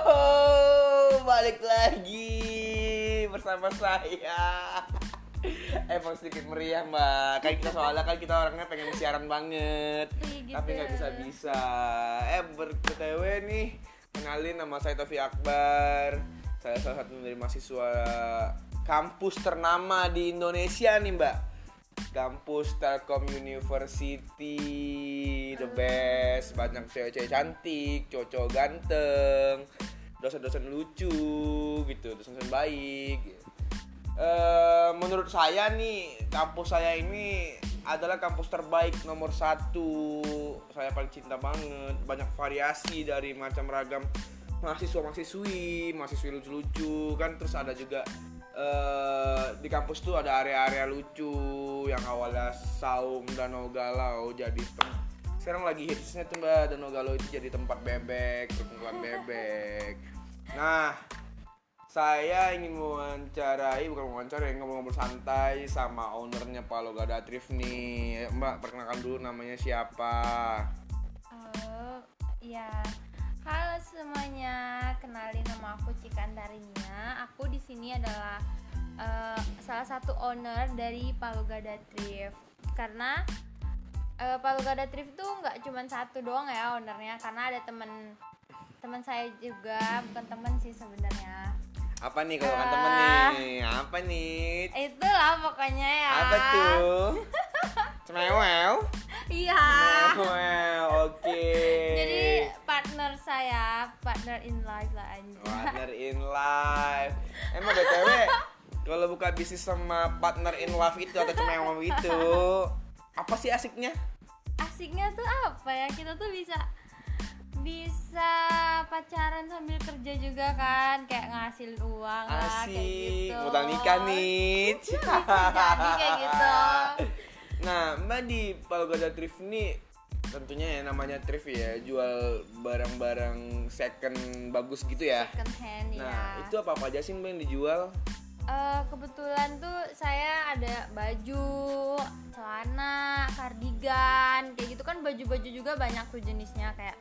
Oh, balik lagi bersama saya. Emang sedikit meriah mbak, kan kita soalnya kan kita orangnya pengen siaran banget, gitu. tapi nggak bisa bisa. Eh btw nih, kenalin nama saya Tofi Akbar. Saya salah satu dari mahasiswa kampus ternama di Indonesia nih mbak. Kampus Telkom University The best. Banyak cewek-cewek cantik Cowok-cowok ganteng Dosen-dosen lucu gitu Dosen-dosen baik Eh, Menurut saya nih Kampus saya ini adalah kampus terbaik nomor satu. Saya paling cinta banget. Banyak variasi dari macam ragam mahasiswa-mahasiswi Mahasiswi lucu-lucu. Kan terus ada juga eh, di kampus tuh ada area-area lucu yang awalnya saung danau galau jadi tem- sekarang lagi hitsnya tuh mbak danau galau itu jadi tempat bebek perkumpulan bebek nah saya ingin mewawancarai bukan mewawancarai ngobrol-ngobrol santai sama ownernya Palo Gada Trif nih mbak perkenalkan dulu namanya siapa Oh, iya. Halo semuanya, kenalin nama aku Cikandarinya. Aku di sini adalah eh, salah satu owner dari Palugada Thrift. Karena eh, Palugada Thrift tuh nggak cuma satu doang ya ownernya, karena ada temen teman saya juga, bukan temen sih sebenarnya. apa nih kalau kan temen Ah. nih apa nih Itulah pokoknya ya. apa tuh Cemewel Iya. Well, oke. Jadi partner saya, partner in life lah anjir. partner in life. Emang btw kalau buka bisnis sama partner in love itu atau yang itu apa sih asiknya? Asiknya tuh apa ya? Kita tuh bisa bisa pacaran sambil kerja juga kan, kayak ngasilin uang lah kayak Asik, gitu. modal nikah nih. jadi kayak gitu. Nah, Mbak di Palgada Thrift ini tentunya ya namanya thrift ya, jual barang-barang second bagus gitu ya. Second hand Nah, ya. itu apa-apa aja sih Mbak yang dijual? Eh, kebetulan tuh saya ada baju, celana, kardigan, kayak gitu kan baju-baju juga banyak tuh jenisnya kayak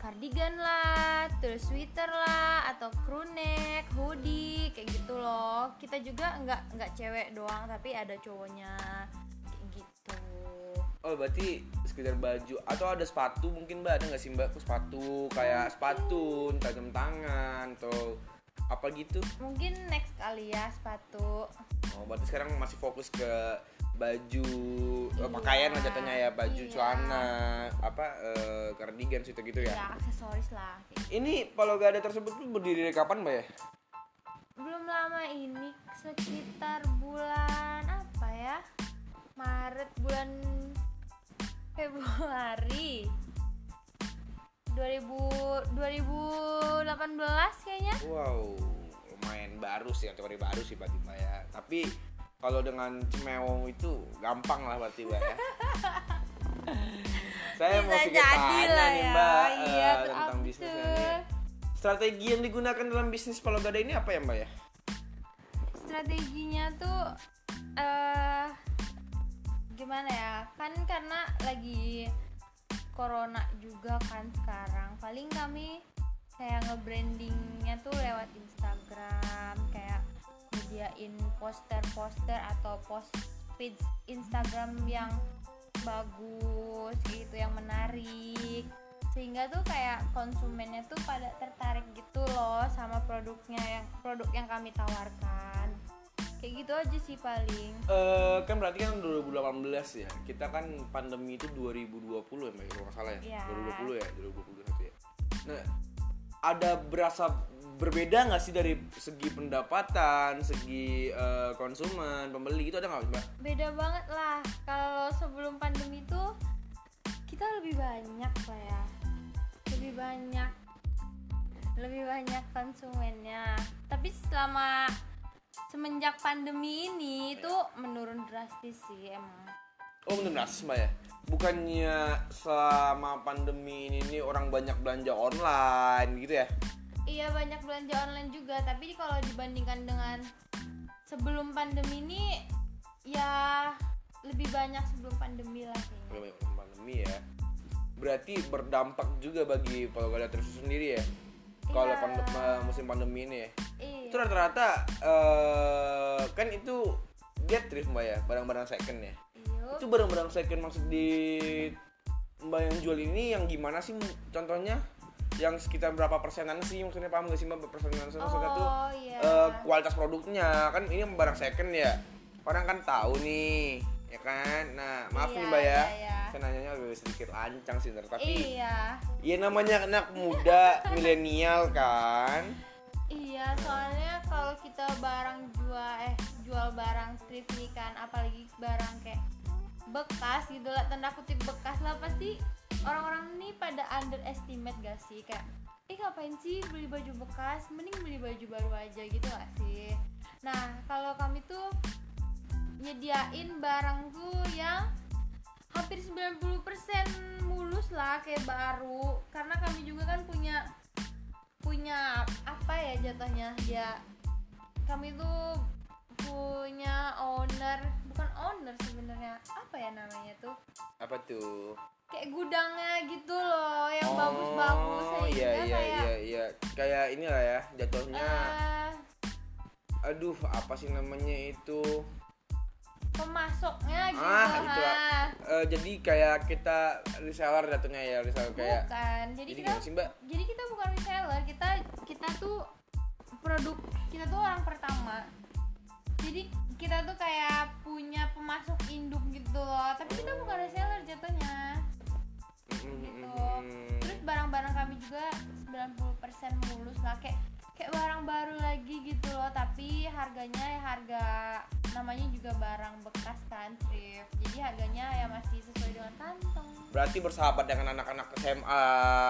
kardigan lah, terus sweater lah, atau crew neck, hoodie, kayak gitu loh. Kita juga nggak nggak cewek doang, tapi ada cowoknya, gitu. Oh berarti sekedar baju atau ada sepatu mungkin mbak ada nggak sih mbak sepatu kayak sepatu entah jam tangan atau apa gitu? Mungkin next kali ya sepatu. Oh berarti sekarang masih fokus ke baju eh, Iya, pakaian lah jatuhnya ya baju iya. celana apa eh, cardigan gitu gitu ya. Ya aksesoris lah. gitu. Ini kalau gak ada tersebut berdiri dari kapan mbak ya? belum lama ini sekitar bulan apa ya Maret bulan Februari 2000 2018 kayaknya Wow lumayan baru sih kategori baru sih mbak ya. Tapi kalau dengan cemewong itu gampang lah mbak ya. Saya mau Bisa sedikit jadi tanya lah nih ya. mbak Iya, eh, tuh tentang bisnisnya nih. Strategi yang digunakan dalam bisnis Palo Gada ini apa ya mbak ya? strateginya tuh eh gimana ya kan karena lagi corona juga kan sekarang. Paling kami kayak nge-brandingnya tuh lewat Instagram kayak nyediain poster-poster atau post feed Instagram yang bagus gitu yang menarik. Sehingga tuh kayak konsumennya tuh pada tertarik gitu loh sama produknya yang produk yang kami tawarkan kayak gitu aja sih paling Eh kan berarti kan 2018 ya. Kita kan pandemi itu 2020 ya mbak ya, kalau nggak salah ya. Iya. 2020 ya, 2021 ya. Nah ada berasa berbeda nggak sih dari segi pendapatan, segi eh, konsumen, pembeli itu ada nggak mbak? beda banget lah kalau sebelum pandemi tuh kita lebih banyak lah ya lebih banyak lebih banyak konsumennya tapi selama semenjak pandemi ini itu menurun drastis sih emang Oh bener drastis mbak ya? Bukannya selama pandemi ini nih orang banyak belanja online gitu ya? iya banyak belanja online juga tapi kalau dibandingkan dengan sebelum pandemi ini ya lebih banyak sebelum pandemi lah kayaknya Belum pandemi ya. Berarti berdampak juga bagi Palgada Terus sendiri ya? Kalau Iya. pandem- eh, musim pandemi ini ya. Iya. Itu rata-rata eh kan itu dia thrift mbak ya, barang-barang second ya. Iya. Itu barang-barang second maksud di mbak yang jual ini yang gimana sih contohnya? Yang sekitar berapa persenan sih maksudnya paham gak sih mbak persenan maksudnya tuh Oh iya. eh, kualitas produknya kan ini barang second ya orang kan tahu nih ya kan nah maaf Iya, nih mbak ya iya, iya. saya nanyanya agak sedikit lancang sih tapi Iya. ya namanya anak muda milenial kan Iya, soalnya kalau kita barang jual eh jual barang thrift nih kan, apalagi barang kayak bekas gitu lah, tanda kutip bekas lah pasti orang-orang nih pada underestimate gak sih kayak ih ngapain sih beli baju bekas, mending beli baju baru aja gitu gak sih? Nah, kalau kami tuh nyediain barang tuh yang hampir 90% mulus lah kayak baru. Karena kami juga kan punya punya apa ya jatuhnya ya kami tuh punya owner bukan owner sebenarnya. Apa ya namanya tuh? Apa tuh? Kayak gudangnya gitu loh yang Oh, bagus-bagus sehingga iya iya kayak iya iya. Kayak inilah ya jatuhnya. Eh, aduh apa sih namanya itu pemasoknya gitu ah itu. Eh, jadi kayak kita reseller jatuhnya ya reseller kayak bukan. Jadi, jadi kita sih mbak? jadi kita bukan reseller kita kita tuh produk kita tuh orang pertama. Jadi kita tuh kayak punya pemasok induk gitu loh tapi kita bukan reseller jatuhnya. Gitu. Terus barang-barang kami juga 90% mulus lah kayak kayak barang baru lagi gitu loh tapi harganya ya harga namanya juga barang bekas kan thrift jadi harganya ya masih sesuai dengan kantong Berarti bersahabat dengan anak-anak SMA,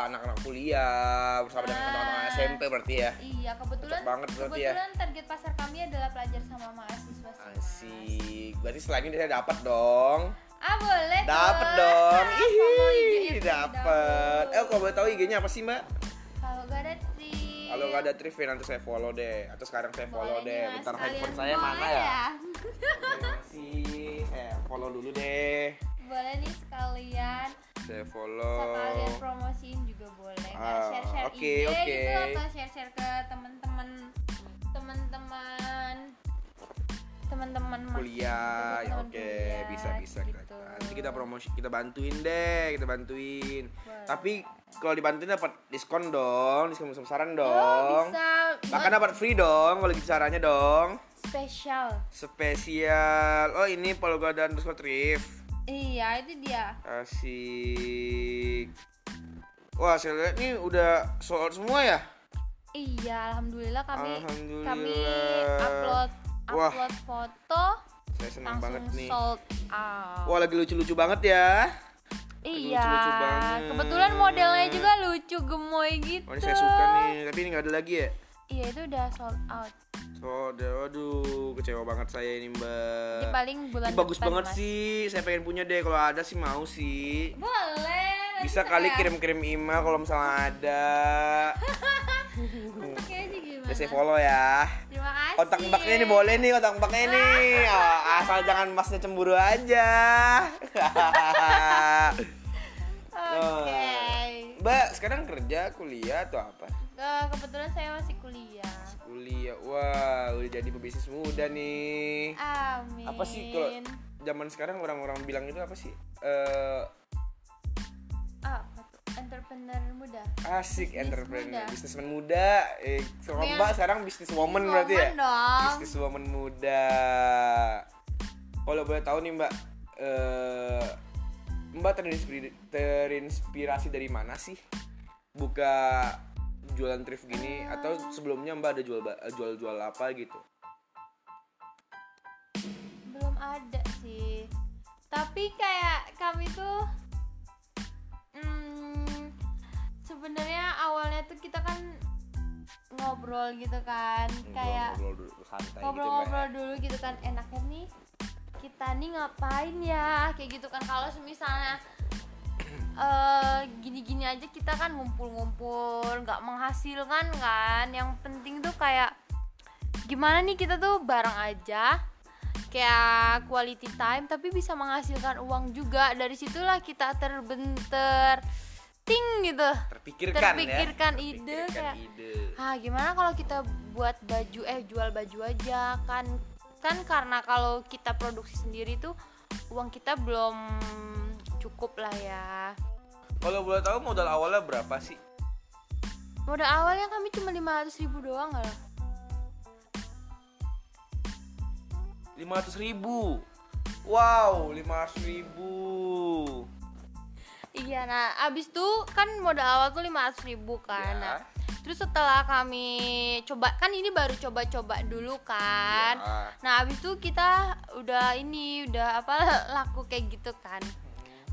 anak-anak kuliah, bersahabat dengan Ah. anak-anak SMP berarti ya. iya kebetulan Cocok banget berarti ya. kebetulan target pasar kami adalah pelajar sama mahasiswa sih. Asik. Berarti selain ini saya dapat dong. ah boleh Dapat dong. Ah, Ih, dapat. Eh, kalau boleh tahu IG-nya apa sih, Mbak? kalau gak ada trip Kalau nggak ada trivia nanti saya follow deh. Atau sekarang saya follow Boleh deh. Mas. Bentar handphone saya mana ya? Masih. Saya follow dulu deh. boleh nih sekalian Saya follow. sekalian promosiin juga boleh nggak Ah, share share oke, IG oke. gitu atau share share ke teman-teman teman-teman teman-teman kuliah ya oke kuliah, bisa bisa gitu. nanti kita promosi kita bantuin deh kita bantuin. Boleh. tapi kalau dibantuin dapat diskon dong diskon besaran oh dong. bisa. Bahkan dapat free dong kalau gitu caranya dong. Spesial. Spesial. Oh ini Polga dan thrift iya itu dia. Asik. Wah saya lihat nih udah sold semua ya? Iya alhamdulillah kami Alhamdulillah. kami upload Wah. upload foto saya senang langsung banget nih sold out wah lagi lucu-lucu banget ya iya lucu-lucu banget. kebetulan modelnya juga lucu gemoy gitu oh ini saya suka nih tapi ini nggak ada lagi ya iya itu udah sold out So, aduh, kecewa banget saya ini mbak. Ini paling bulan Ini bagus depan, banget Mas. sih, saya pengen punya deh. Kalau ada sih mau sih. boleh Bisa kali kirim-kirim email kalau misalnya ada. Ya saya follow ya. terima kasih Kontak mbaknya ini boleh nih, kontak mbaknya ini. Oh, asal jangan masnya cemburu aja. oke Mbak, sekarang kerja, kuliah atau apa? Eh, kebetulan saya masih kuliah Kuliah. Wah, udah jadi pebisnis muda nih. amin Apa sih kalau zaman sekarang orang-orang bilang itu apa sih? Eh Ah, Asik entrepreneur, muda. bisnismen muda. Eh, kalau Iya. Mbak sekarang bisnis woman berarti ya? Bisnis woman muda. Kalau boleh tahu nih Mbak, eh Mbak terinspirasi, terinspirasi dari mana sih? Buka jualan thrift gini atau sebelumnya Mbak ada jual ba- jual-jual apa gitu? belum ada sih tapi kayak kami tuh sebenarnya awalnya tuh kita kan ngobrol gitu kan kayak ngobrol dulu santai gitu ngobrol-ngobrol dulu gitu kan enaknya nih kita nih ngapain ya kayak gitu kan. Kalau misalnya eh gini-gini aja kita kan ngumpul-ngumpul nggak menghasilkan kan. Yang penting tuh kayak gimana nih kita tuh bareng aja kayak quality time tapi bisa menghasilkan uang juga. Dari situlah kita terbentur ting gitu. Terpikirkan, terpikirkan ya ide terpikirkan kayak ide. Ah gimana kalau kita buat baju eh jual baju aja? Kan kan karena kalau kita produksi sendiri tuh uang kita belum cukup lah ya. Kalau boleh tahu modal awalnya berapa sih? Modal awalnya kami cuma 500 ribu doang lah 500 ribu? Wow 500 ribu iya nah abis tuh kan modal awal tuh 500 ribu kan Ya. Nah, terus setelah kami coba kan ini baru coba-coba dulu kan. Ya. nah abis itu kita udah ini udah apa laku kayak gitu kan.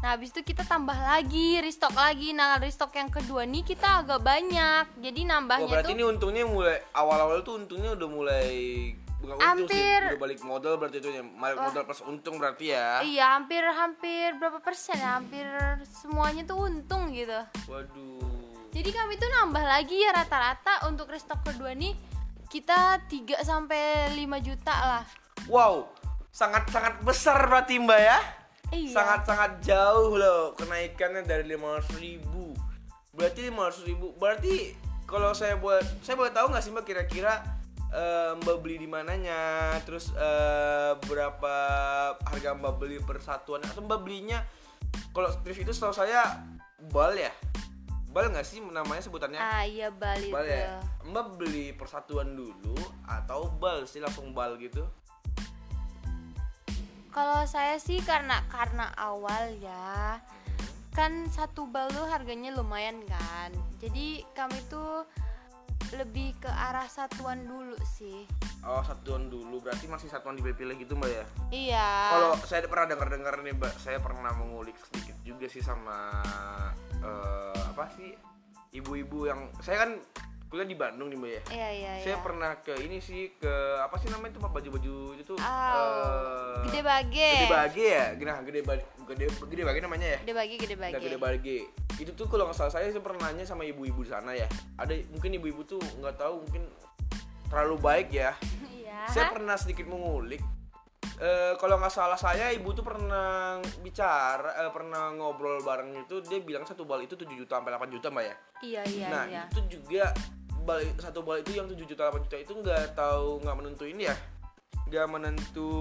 Nah abis itu kita tambah lagi restock lagi. Nah restock yang kedua nih kita agak banyak. Jadi Oh, nambahnya berarti tuh ini untungnya mulai awal-awal tuh untungnya udah mulai bukan untung sih, Hampir. udah balik modal berarti itu ya. Balik modal plus untung berarti ya. iya hampir hampir berapa persen ya hampir semuanya tuh untung gitu Waduh. jadi kami tuh nambah lagi ya rata-rata untuk restock kedua nih kita 3 sampai 5 juta lah Wow, sangat sangat besar berarti Mbak ya. iya Sangat sangat jauh loh kenaikannya dari 500 ribu. Berarti 500 ribu. Berarti kalau saya buat saya boleh tahu nggak sih Mbak kira-kira eh, Mbak beli di mananya, terus eh, berapa harga Mbak beli per satuan atau Mbak belinya kalau thrift itu setahu saya bal ya? Bal nggak sih namanya sebutannya? ah iya balik bal ya mbak beli persatuan dulu atau bal sih langsung bal gitu Kalau saya sih karena karena awal ya kan satu bal tuh harganya lumayan kan. Jadi kami tuh lebih ke arah satuan dulu sih. oh satuan dulu berarti masih satuan dipilih gitu mbak ya Iya. kalau saya pernah dengar dengar nih mbak saya pernah mengulik sedikit juga sih sama eh, apa sih ibu-ibu yang saya kan kuliah di Bandung nih mbak ya Iya iya saya iya. pernah ke ini sih ke apa sih namanya itu Pak, baju-baju itu tuh Oh, eh, gede bage. gede bage ya nah gede bage gede gede bage namanya ya Gede bage gede bage. Nggak gede bage itu tuh kalau nggak salah saya saya pernah nanya sama ibu-ibu di sana ya. Ada mungkin ibu-ibu tuh nggak tahu mungkin terlalu baik ya. Iya. saya pernah sedikit mengulik. Eh, kalau nggak salah saya ibu tuh pernah bicara eh, pernah ngobrol bareng itu dia bilang satu bal itu 7 juta sampai 8 juta mbak ya? Iya iya nah iya. itu juga bal satu bal itu yang 7 juta 8 juta itu nggak tahu nggak menentu ini ya? Nggak menentu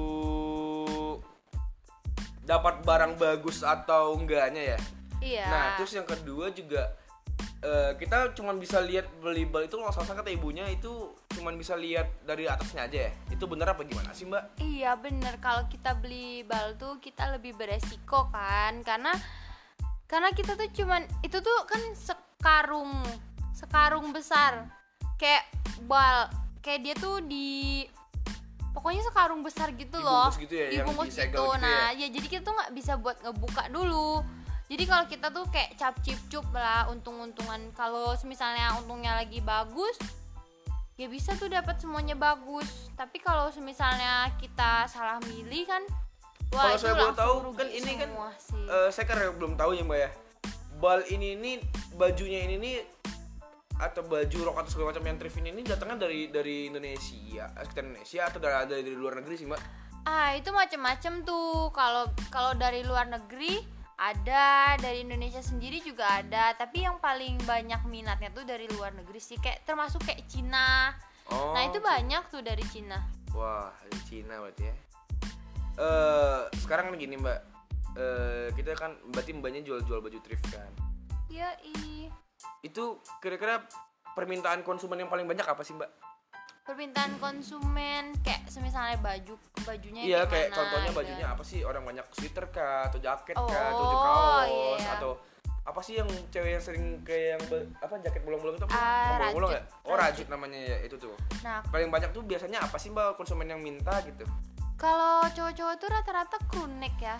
dapat barang bagus atau enggaknya ya Iya. Nah, terus yang kedua juga eh, kita cuman bisa lihat beli bal itu kalau salah kata ibunya itu cuman bisa lihat dari atasnya aja ya. Itu bener apa gimana sih, Mbak? Iya bener kalau kita beli bal tuh kita lebih beresiko kan karena karena kita tuh cuman itu tuh kan sekarung sekarung besar kayak bal kayak dia tuh di pokoknya sekarung besar gitu loh Dibungkus gitu ya, dibungkus gitu gitu nah ya jadi kita tuh nggak bisa buat ngebuka dulu jadi kalau kita tuh kayak cap cip cup lah untung-untungan kalau misalnya untungnya lagi bagus ya bisa tuh dapat semuanya bagus tapi kalau misalnya kita salah milih kan wah Kalau itu saya langsung tahu, rugi kan ini kan, sih. Eh, saya kan belum tahu ya, Mbak ya. Bal ini nih bajunya ini nih atau baju rok atau segala macam yang thrift ini, ini datangnya dari dari Indonesia, eh, kita Indonesia atau dari, dari dari luar negeri sih, Mbak? ah itu macem-macem tuh kalau kalau dari luar negeri ada dari Indonesia sendiri juga ada tapi yang paling banyak minatnya tuh dari luar negeri sih kayak termasuk kayak Cina Oh. nah itu banyak tuh dari Cina Wah, dari Cina berarti ya. Eh, sekarang kan gini, Mbak. Eh, kita kan berarti mbaknya jual-jual baju thrift kan. ya i Itu kira-kira permintaan konsumen yang paling banyak apa sih, Mbak? Permintaan konsumen kayak semisalnya baju bajunya Iya, kayak kayak mana, contohnya gitu. bajunya apa sih? Orang banyak sweater kah atau jaket kah, atau Oh, kaos iya. atau apa sih yang cewek yang sering kayak yang be- apa jaket bolong-bolong itu apa? Nggak bolong-bolong ya? Oh, rajut namanya ya itu tuh. nah Paling banyak tuh biasanya apa sih, Mbak, konsumen yang minta gitu? kalau cowok-cowok tuh rata-rata crew neck ya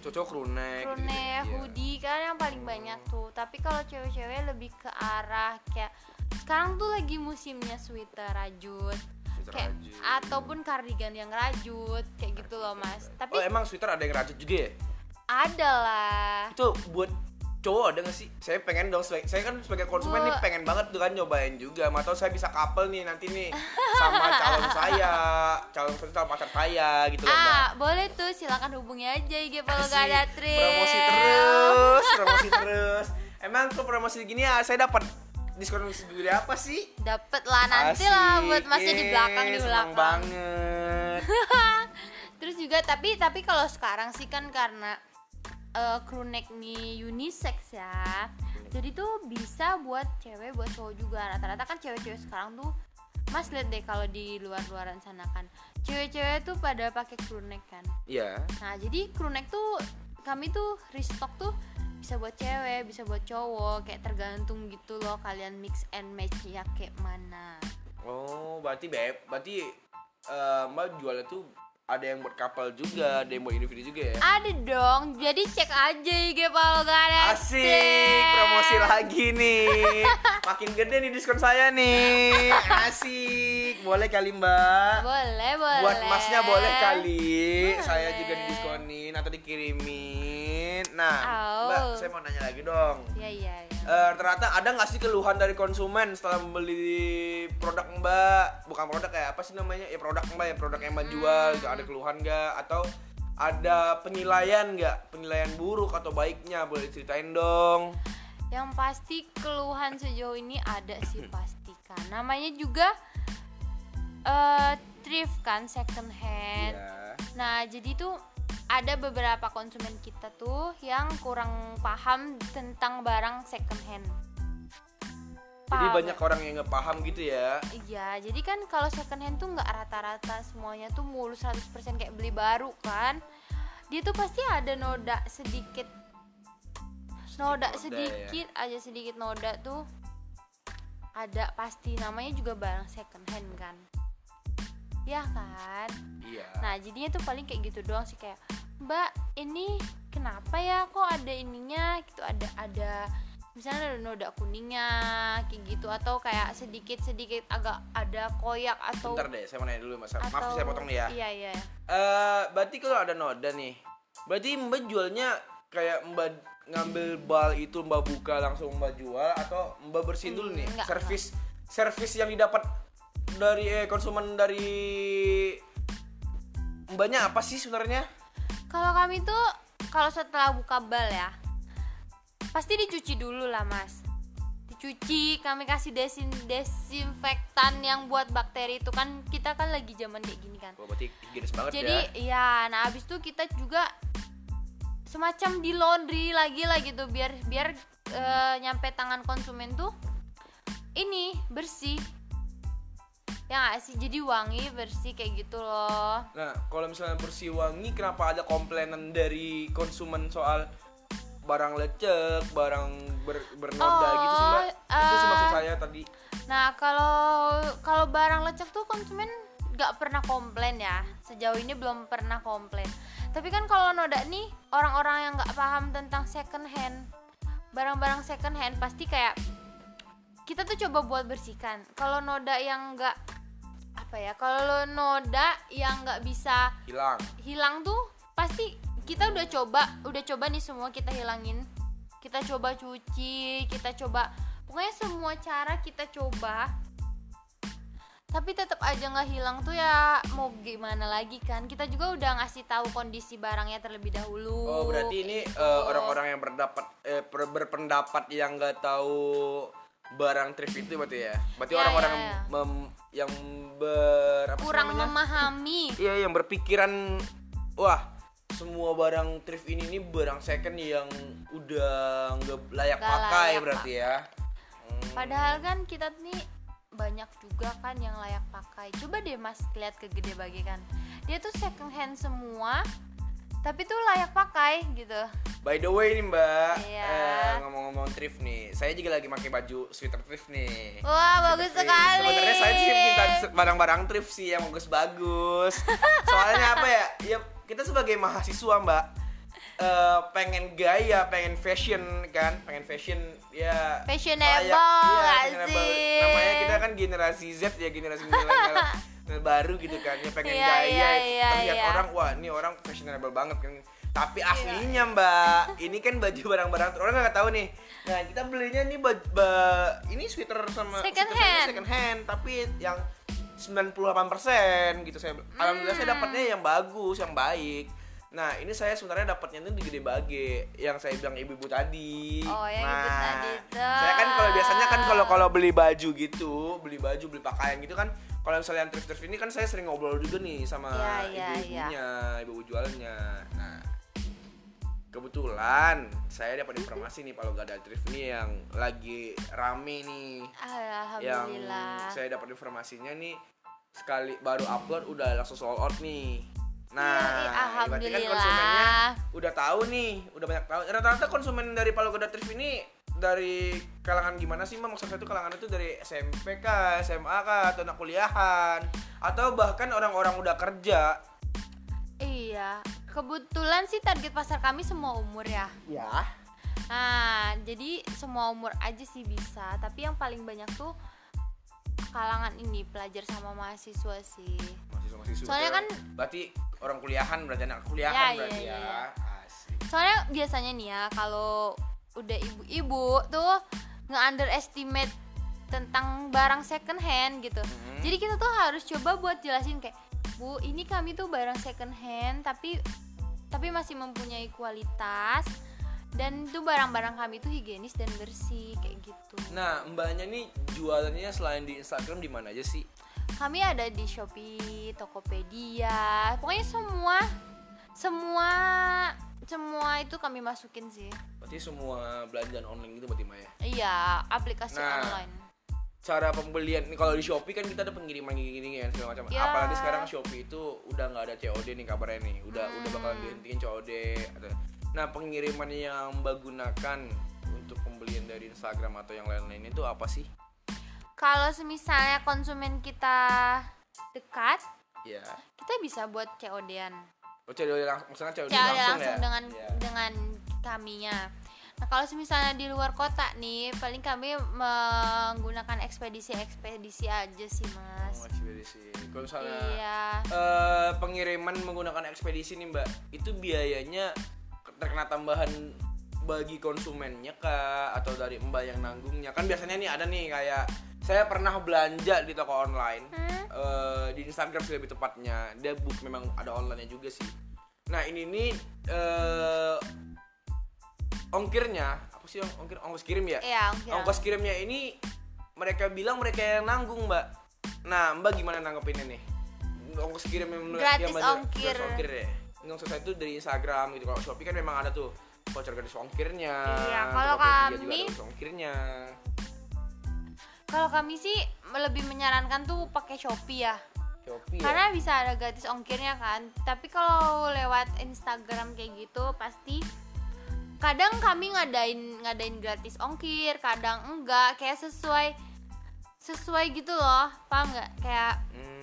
Cocok crewneck crew gitu-gitu. neck Iya. hoodie kan yang paling banyak tuh tapi kalau cewek-cewek lebih ke arah kayak sekarang tuh lagi musimnya sweater rajut Sweater kayak rajut. ataupun kardigan yang rajut kayak gitu loh mas tapi Oh, emang sweater ada yang rajut juga ya? ada lah itu buat cowok ada gak sih? Saya pengen dong, saya kan sebagai konsumen nih Bu- pengen banget tuh kan nyobain juga. Atau saya bisa couple nih nanti nih sama calon saya, calon calon pacar saya gitu loh mbak. ah boleh tuh silakan hubungi aja IG kalau gak ada trip Promosi terus, promosi terus. Emang kok promosi gini ya saya dapat diskon dari apa sih? Dapet lah nanti lah buat masnya di belakang di belakang. banget. Terus juga tapi tapi kalau sekarang sih kan karena eh, crew neck nih unisex ya. Jadi tuh bisa buat cewek buat cowok juga. Rata-rata kan cewek-cewek sekarang tuh Mas lihat deh kalau di luar-luaran sana kan cewek-cewek tuh pada pakai crew neck kan. Iya. Nah, jadi crew neck tuh kami tuh restock tuh bisa buat cewek, bisa buat cowok, kayak tergantung gitu loh kalian mix and match ya kayak mana. Oh, berarti beb, berarti eh, Mbak jualnya tuh ada yang buat kapal juga, ada yang buat individu juga ya. Ada dong, jadi cek aja IG Paul Garet. Asik, promosi lagi nih. Makin gede nih diskon saya nih. Asik, boleh kali Mbak. Boleh, boleh. Buat masnya boleh kali. Boleh. Saya juga didiskonin atau dikirimin. Nah, Au. Mbak, saya mau nanya lagi dong. Iya, iya, iya. Eh, ternyata ada nggak sih keluhan dari konsumen setelah membeli produk Mbak? Bukan produk ya, apa sih namanya? Ya produk Mbak ya, produk yang Mbak jual. Hmm. Nggak Ada keluhan nggak? Atau ada penilaian nggak? Penilaian buruk atau baiknya? Boleh ceritain dong. Yang pasti keluhan sejauh ini ada sih pasti kan. Namanya juga eh thrift kan second hand. Iya. Nah, jadi tuh ada beberapa konsumen kita tuh yang kurang paham tentang barang second hand. Jadi Paham banyak ya? orang yang nggak paham gitu ya. Iya, jadi kan kalau second hand tuh nggak rata-rata semuanya tuh mulus 100% kayak beli baru kan. Dia tuh pasti ada noda sedikit. Noda noda ya. sedikit aja sedikit noda tuh ada pasti namanya juga barang second hand kan. Ya kan? Iya. Nah jadinya tuh paling kayak gitu doang sih kayak Mbak ini kenapa ya kok ada ininya gitu ada ada misalnya ada noda kuningnya kayak gitu atau kayak sedikit sedikit agak ada koyak atau Bentar deh, saya mau nanya dulu mas. Maaf atau- saya potong nih ya. Iya iya. Eh, berarti kalau ada noda nih, berarti Mbak jualnya kayak Mbak ngambil bal itu Mbak buka langsung Mbak jual atau Mbak bersihin dulu Hmm, nih enggak, servis servis yang didapat dari eh, konsumen dari Mbaknya apa sih sebenarnya? Kalau kami tuh kalau setelah buka bal ya pasti dicuci dulu lah mas. Dicuci kami kasih desin desinfektan yang buat bakteri itu kan kita kan lagi zaman kayak gini kan. Oh, berarti higienis banget Jadi ya. iya, nah abis itu kita juga semacam di laundry lagi lah gitu biar biar eh, nyampe tangan konsumen tuh ini bersih. Ya nggak sih, jadi wangi bersih kayak gitu loh. Nah, kalau misalnya bersih wangi, kenapa ada komplainan dari konsumen soal barang lecek, barang ber, bernoda Oh, gitu sih mbak? Itu sih eh, maksud saya tadi. Nah kalau kalau barang lecek tuh konsumen nggak pernah komplain ya sejauh ini belum pernah komplain. Tapi kan kalau noda nih orang-orang yang nggak paham tentang second hand barang-barang second hand pasti kayak kita tuh coba buat bersihkan. Kalau noda yang nggak apa ya kalau noda yang nggak bisa Hilang. hilang tuh pasti kita udah coba udah coba nih semua kita hilangin kita coba cuci kita coba pokoknya semua cara kita coba tapi tetap aja nggak hilang tuh ya mau gimana lagi kan kita juga udah ngasih tahu kondisi barangnya terlebih dahulu Oh berarti ini kayak gitu. eh, orang-orang yang berdapat eh, ber- berpendapat yang nggak tahu barang thrift itu berarti ya. Berarti Ya, orang-orang ya, ya. mem- yang ber apa kurang namanya? memahami Iya yang berpikiran wah semua barang thrift ini nih barang second yang udah nggak layak Nggak pakai layak berarti ya. Hmm. Padahal kan kita nih banyak juga kan yang layak pakai. Coba deh Mas lihat ke gede bagi kan. Dia tuh second hand semua, tapi tuh layak pakai gitu. By the way nih Mbak, Iya. eh, ngomong-ngomong thrift nih, saya juga lagi pakai baju sweater thrift nih. Wah, bagus Thrift. sekali. Sebenarnya saya sih minta barang-barang thrift sih yang bagus-bagus. Soalnya apa ya? Ya kita sebagai mahasiswa Mbak, eh, pengen gaya, pengen fashion kan, pengen fashion ya. Fashionable, layak- nggak fashionable. sih? Namanya kita kan generasi Z ya, generasi milenial baru gitu kan, ya pengen Iya, gaya. iya, iya, terlihat iya. orang wah ini orang fashionable banget kan. Tapi aslinya Mbak, ini kan baju barang-barang orang nggak tahu nih. Nah kita belinya nih baju, ba- ini sweater sama Second hand. second hand, tapi yang 98% gitu saya. Alhamdulillah saya Hmm. dapatnya yang bagus, yang baik. Nah, ini saya sebenarnya dapatnya tuh di Gede Bage yang saya bilang ibu-ibu tadi. Oh, yang nah, ibu tadi tuh. Saya kan kalau biasanya kan kalau kalau beli baju gitu, beli baju, beli pakaian gitu kan kalau misalnya yang thrift-thrift ini kan saya sering ngobrol juga nih sama Iya, iya, ibu-ibunya, ibu-ibu jualannya. Nah, kebetulan saya dapat informasi nih kalau gak ada thrift nih yang lagi rame nih yang Alhamdulillah. saya dapat informasinya nih sekali baru upload udah langsung sold out nih. Iya, Nah, iya, berarti kan alhamdulillah. konsumennya udah tahu nih, udah banyak tahu. Rata-rata konsumen dari Palu Gada Thrift ini dari kalangan gimana sih? Maksud saya itu kalangan itu dari SMP kah, SMA kah, atau anak kuliahan, atau bahkan orang-orang udah kerja. Iya, kebetulan sih target pasar kami semua umur ya. Ya. Nah, jadi semua umur aja sih bisa, tapi yang paling banyak tuh kalangan ini pelajar sama mahasiswa sih. Mahasiswa-mahasiswa. Soalnya kan- berarti orang kuliahan berarti anak kuliahan Ya, iya, berarti iya, ya. iya. Asik. Soalnya biasanya nih ya kalau udah ibu-ibu tuh nge-underestimate tentang barang second hand gitu. Hmm. Jadi kita tuh harus coba buat jelasin kayak, "Bu, ini kami tuh barang second hand tapi tapi masih mempunyai kualitas dan itu barang-barang kami tuh higienis dan bersih kayak gitu." Nah, mbaknya nih jualannya selain di Instagram di mana aja sih? Kami ada di Shopee, Tokopedia, pokoknya semua semua semua itu kami masukin sih. Berarti semua belanjaan online gitu berarti Mbak ya? Iya, aplikasi Nah, online. cara pembelian nih kalau di Shopee kan kita ada pengiriman gini-gini kan segala macam. Ya. Apalagi sekarang Shopee itu udah nggak ada COD nih kabarnya nih. Udah Hmm. udah bakalan dihentiin COD. Nah pengiriman yang mbak gunakan untuk pembelian dari Instagram atau yang lain-lain itu apa sih? Kalau semisalnya konsumen kita dekat, Ya. kita bisa buat COD-an. Oh COD langsung, maksudnya COD, COD langsung, langsung, ya? dengan Ya. dengan kaminya. Nah, kalau misalnya di luar kota nih, paling kami menggunakan ekspedisi-ekspedisi aja sih, Mas. Oh, ekspedisi. Kalau misalnya Iya. eh, pengiriman menggunakan ekspedisi nih mbak, itu biayanya terkena tambahan bagi konsumennya kah atau dari mbak yang nanggungnya? Kan biasanya nih ada nih kayak saya pernah belanja di toko online Hmm? eh, di Instagram sih lebih tepatnya dia book memang ada online juga sih. Nah ini nih eh, ongkirnya apa sih ong- ongkir ongkos kirim ya? Iya, ongkir. ongkos kirimnya ini mereka bilang mereka yang nanggung mbak nah mbak gimana nanggepinnya nih ongkos kirim yang Gratis yang bayar- ongkir. gratis ongkir ya nggak usah itu dari Instagram gitu kalau Shopee kan memang ada tuh voucher gratis ongkirnya Iya, kalau kami- ongkirnya Kalau kami sih lebih menyarankan tuh pakai Shopee ya. Shopee ya? Karena bisa ada gratis ongkirnya kan. Tapi kalau lewat Instagram kayak gitu pasti kadang kami ngadain ngadain gratis ongkir, kadang enggak kayak sesuai sesuai gitu loh. Paham nggak? Kayak Hmm,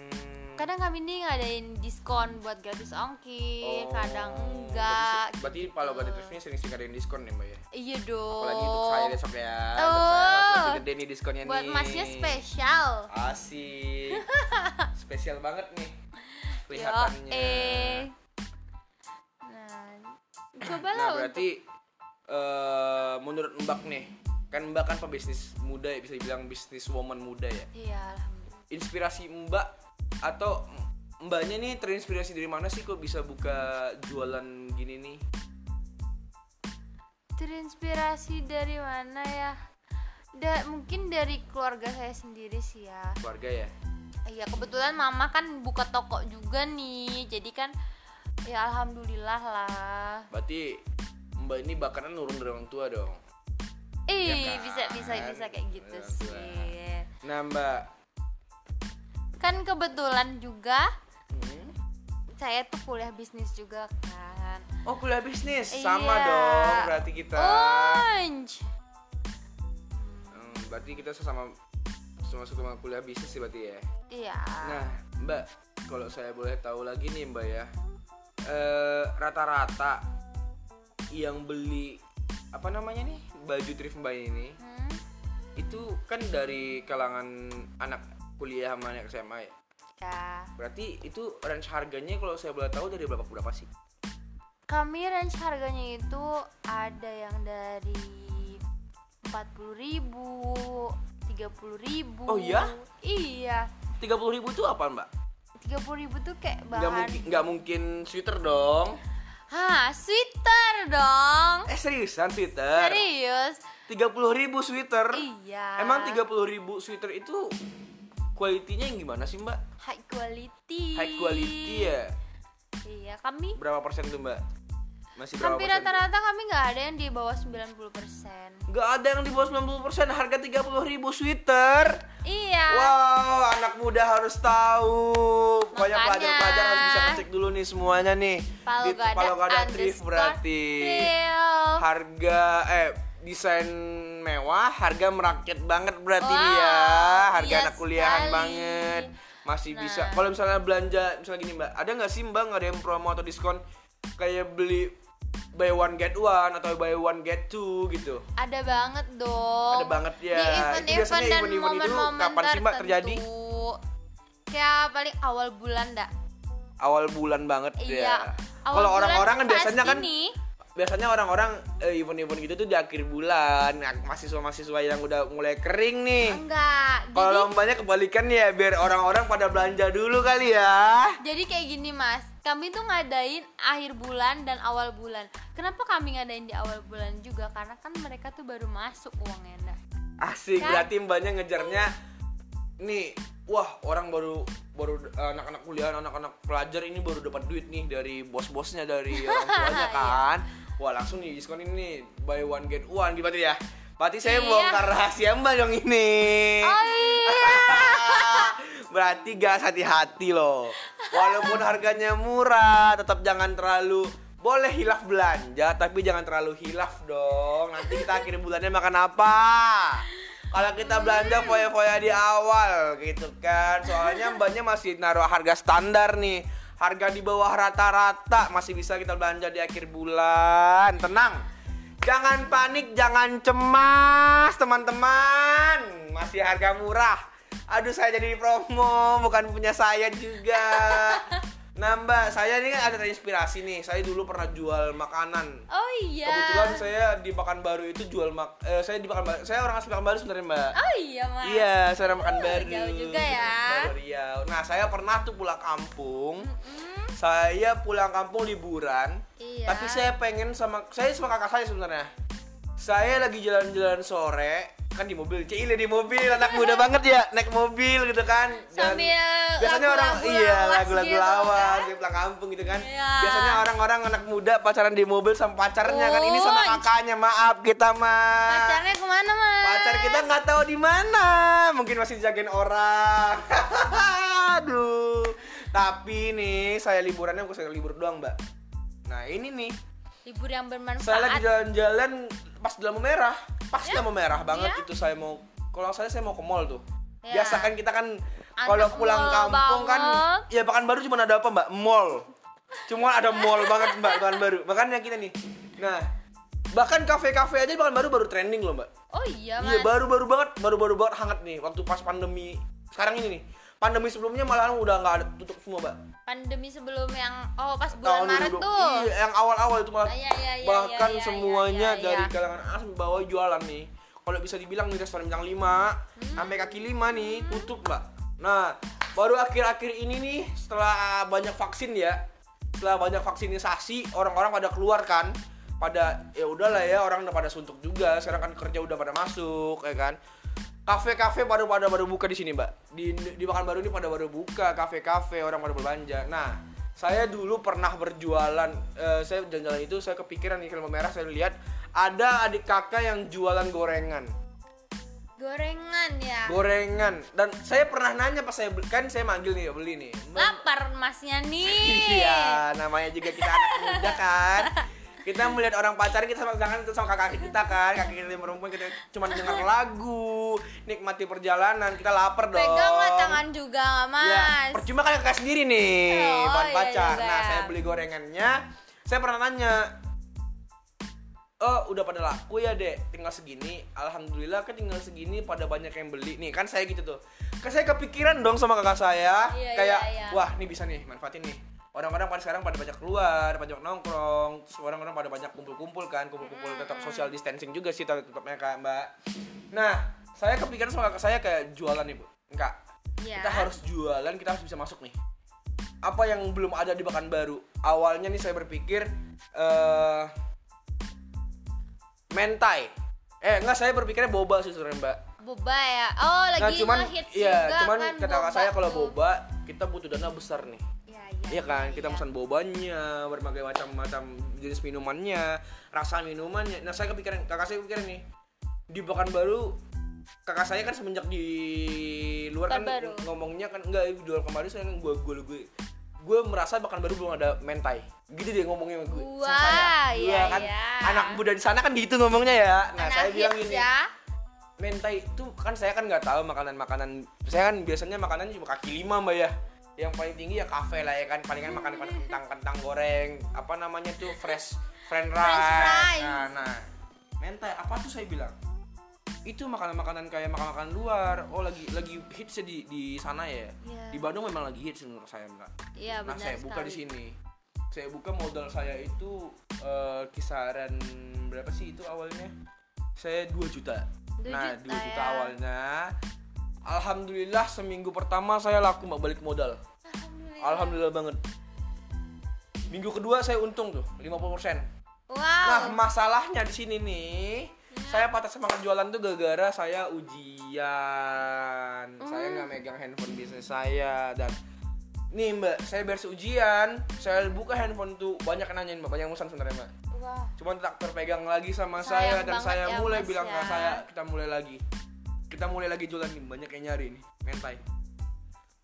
kadang kami nih ngadain diskon buat gratis ongkir, oh, kadang enggak. berarti, berarti kalau gak ini sering-sering ada yang diskon nih mbak ya Iya dong. apalagi untuk saya besok ya Tuh. untuk saya gede nih diskonnya buat nih masnya spesial. Asik. Spesial banget nih Yo, kelihatannya. eh. Nah, coba lah Nah, berarti eh menurut Mbak nih, kan Mbak kan pebisnis muda ya, bisa dibilang bisnis woman muda ya. Iya, alhamdulillah. Inspirasi Mbak atau Mbaknya nih terinspirasi dari mana sih kok bisa buka jualan gini nih? Terinspirasi dari mana ya? Da, mungkin dari keluarga saya sendiri sih ya. Keluarga ya? Iya, kebetulan mama kan buka toko juga nih. Jadi kan ya alhamdulillah lah. Berarti Mbak ini bakalan nurun dari orang tua dong. Eh, kan? bisa bisa bisa kayak gitu Orang tua. sih. Nah, Mbak, Kan kebetulan juga hmm? saya tuh kuliah bisnis juga kan. oh kuliah bisnis, sama Iya. dong berarti kita. Orange. Hmm, berarti kita sama sama sama kuliah bisnis sih berarti ya. Iya. Nah, Mbak, kalau saya boleh tahu lagi nih, Mbak ya. Eh rata-rata yang beli apa namanya nih? Baju thrift Mbak ini Hmm? itu kan dari kalangan anak kuliah sama anak SMA ya. Ya. Berarti itu range harganya kalau saya boleh tahu dari berapa berapa sih? Kami range harganya itu ada yang dari 40.000 ribu, 30.000 ribu. Oh iya? Iya. 30.000 ribu itu apa, Mbak? 30.000 ribu tuh kayak bahan mungkin nggak mungkin sweater dong. Hah, sweater dong. Eh seriusan sweater? Serius? 30 ribu sweater? Iya. Emang 30 ribu sweater itu kualitinya yang gimana sih mbak? high quality. High quality ya? Iya, kami Berapa persen tuh mbak? Masih berapa hampir persen? rata-rata kami nggak ada yang di bawah 90%. Nggak ada yang di bawah 90% harga 30 ribu sweater Iya. Wow, anak muda harus tahu Pokoknya Makanya. pelajar-pelajar harus bisa ngecek dulu nih semuanya nih Palu Di gada Palu Gada Thrift berarti Thrill. Harga, eh desain mewah, harga merakyat banget berarti Wow, nih ya Harga iya anak kuliahan sekali. banget Masih Nah. bisa, kalau misalnya belanja, misalnya gini mbak Ada nggak sih mbak, nggak ada yang promo atau diskon Kayak beli buy one get one atau buy one get two gitu Ada banget dong. Ada banget ya. Di event-event biasanya dan event-event itu momen-momen kapan sih, Mbak, terjadi? Kayak paling awal bulan dah. awal bulan banget Iya. ya. Kalau orang-orang kan biasanya kan. Biasanya orang-orang eh, event-event gitu tuh di akhir bulan. Nah, mahasiswa-mahasiswa yang udah mulai kering nih. Enggak. Kalau lombanya kebalikan ya biar orang-orang pada belanja dulu kali ya. jadi kayak gini mas, kami tuh ngadain akhir bulan dan awal bulan. Kenapa kami ngadain di awal bulan juga? Karena kan mereka tuh baru masuk uangnya. Nda. Asik, Kan? berarti mbaknya ngejarnya nih, wah orang baru baru eh, anak-anak kuliah, anak-anak pelajar ini baru dapat duit nih dari bos-bosnya dari orang tuanya Iya. Wah, langsung nih diskon ini buy one get one gitu ya. Berarti saya Iya. bongkar rahasia Mbak dong ini. Oh iya. Berarti gas hati-hati loh. Walaupun harganya murah, tetap jangan terlalu boleh hilaf belanja, tapi jangan terlalu hilaf dong. Nanti kita akhir bulannya makan apa? Kalau kita belanja foya-foya di awal gitu kan. Soalnya mbaknya masih naruh harga standar nih. Harga di bawah rata-rata masih bisa kita belanja di akhir bulan. Tenang. Jangan panik, jangan cemas, teman-teman. Masih harga murah. Aduh, saya jadi promo, bukan punya saya juga. Nah, Mbak, saya ini kan ada terinspirasi nih. Saya dulu pernah jual makanan. Oh iya. Kebetulan saya di Pekanbaru itu jual mak eh, saya di Pekanbaru. Saya orang asli Pekanbaru sebenarnya, Mbak. Oh iya mas. Iya, saya orang Pekanbaru. jauh juga ya. Riau. Nah, saya pernah tuh pulang kampung. Mm, Saya pulang kampung liburan. Iya. Tapi saya pengen sama saya sama kakak saya sebenarnya. Saya lagi jalan-jalan sore kan di mobil, Cile di mobil, anak muda banget ya, naik mobil gitu kan. Dan Sambil biasanya orang iya lagu-lagu gitu lawas kan. di pulang kampung gitu kan. Iya. Biasanya orang-orang anak muda pacaran di mobil sama pacarnya kan. Ini sama kakaknya, maaf kita mah. Pacarnya ke mana mas? Pacar kita nggak tahu di mana, mungkin masih jagain orang. Aduh. Tapi nih saya liburannya bukan saya libur doang, Mbak. Nah, ini nih. Libur yang bermanfaat. Saya lagi jalan-jalan pas di lampu merah. Pas di lampu merah banget Iya. itu saya mau kalau saya saya mau ke mall tuh. Iya. Biasa kan kita kan kalau pulang kampung kan banget. ya bahkan baru cuma ada apa, Mbak? Mall. Cuma ada mall banget, Mbak, bahkan baru. Makanya kita nih. Nah, bahkan kafe-kafe aja bahkan baru baru trending loh, Mbak. Oh iya mas. Iya baru-baru banget, baru-baru banget hangat nih waktu pas pandemi. Sekarang ini nih. Pandemi sebelumnya malah udah nggak ada tutup semua, Mbak. Pandemi sebelum yang oh pas bulan Tahun Maret 2020. tuh. Iya, yang awal-awal itu malah. Ah, iya, iya, iya, Bahkan iya, iya, semuanya iya, iya. dari kalangan atas bawa jualan nih. Kalau bisa dibilang nih restoran bintang 5 Hmm. sampai kaki 5 nih tutup, Mbak. Nah, baru akhir-akhir ini nih setelah banyak vaksin ya. Setelah banyak vaksinisasi, orang-orang pada keluar kan. Pada ya udahlah ya orang udah pada suntuk juga. Sekarang kan kerja udah pada masuk ya kan. Kafe-kafe baru pada baru buka di sini, Mbak. Di di Pekanbaru ini pada baru buka kafe-kafe, orang pada berbelanja. Nah, saya dulu pernah berjualan eh, saya jalan-jalan itu saya kepikiran nih film merah saya lihat ada adik kakak yang jualan gorengan. Gorengan ya. Gorengan dan saya pernah nanya pas saya kan saya manggil nih beli nih. Lapar masnya nih. Iya, namanya juga kita anak muda kan. Kita melihat orang pacaran kita sama jangan itu sama kakak kita kan, kakak kita yang perempuan kita cuma dengar lagu, nikmati perjalanan, kita lapar dong. Peganglah tangan juga mas. Ya, percuma kan kakak sendiri nih, Oh, bukan iya pacar. juga. Nah, saya beli gorengannya, saya pernah nanya, oh udah pada laku ya dek, tinggal segini. Alhamdulillah kan tinggal segini pada banyak yang beli. Nih kan saya gitu tuh. Kan saya kepikiran dong sama kakak saya, Iya, kayak iya, iya. wah nih bisa nih manfaatin nih. Orang-orang pada sekarang pada banyak keluar, banyak nongkrong, orang-orang pada banyak kumpul-kumpul kan, kumpul-kumpul tetap social distancing juga sih tetap tetapnya kak mbak. Nah, saya kepikiran sama kakak saya kayak jualan nih bu, enggak. Iya. Kita harus jualan, kita harus bisa masuk nih apa yang belum ada di Pekanbaru. Awalnya nih saya berpikir eh mentai. Eh enggak saya berpikirnya boba sih sebenarnya Mbak. boba ya oh Nah lagi cuman ngehits iya, juga cuman kan kata boba saya kalau boba kita butuh dana besar nih. Iya, iya, Iya kan, iya, kita iya. pesan bobanya, berbagai macam-macam jenis minumannya, rasa minumannya. Nah, saya kepikiran, kakak saya kepikiran nih, di Pekanbaru, kakak saya kan semenjak di luar kan Pekanbaru. ngomongnya kan enggak di luar kemarin saya gue gue gue gue merasa Pekanbaru belum ada mentai. Gitu dia ngomongnya sama gue. sama Wah, saya. iya, kan iya. anak muda di sana kan gitu ngomongnya ya. Nah, Anak saya bilang gini, ya mentai itu kan saya kan nggak tahu makanan-makanan saya kan biasanya makanannya cuma kaki lima mbak ya yang paling tinggi ya kafe lah ya kan. Palingan makan makan kentang kentang goreng apa namanya tuh fresh french rice, fries. Nah, nah. Mentai apa tuh saya bilang? Itu makanan-makanan kayak makan-makan luar. Oh lagi lagi hits di di sana ya. Iya. di Bandung memang lagi hits menurut saya mbak. Iya nah benar saya buka di sekali. sini. Saya buka modal saya itu eh, kisaran berapa sih itu awalnya? Saya 2 juta. Dua nah juta 2 juta ya. awalnya alhamdulillah seminggu pertama saya laku mbak balik modal Alhamdulillah. alhamdulillah banget minggu kedua saya untung tuh 50% wow Nah, masalahnya di sini nih, saya patah semangat jualan tuh gara-gara saya ujian. Saya Hmm. nggak megang handphone bisnis saya dan nih Mbak, saya beres ujian, saya buka handphone tuh banyak yang nanyain Mbak, banyak pesan sebenarnya Mbak. wah Cuman tak terpegang lagi sama Sayang saya dan saya ya, mulai bilang ke ya. saya kita mulai lagi. Kita mulai lagi jualan nih, banyak yang nyari nih, mentai.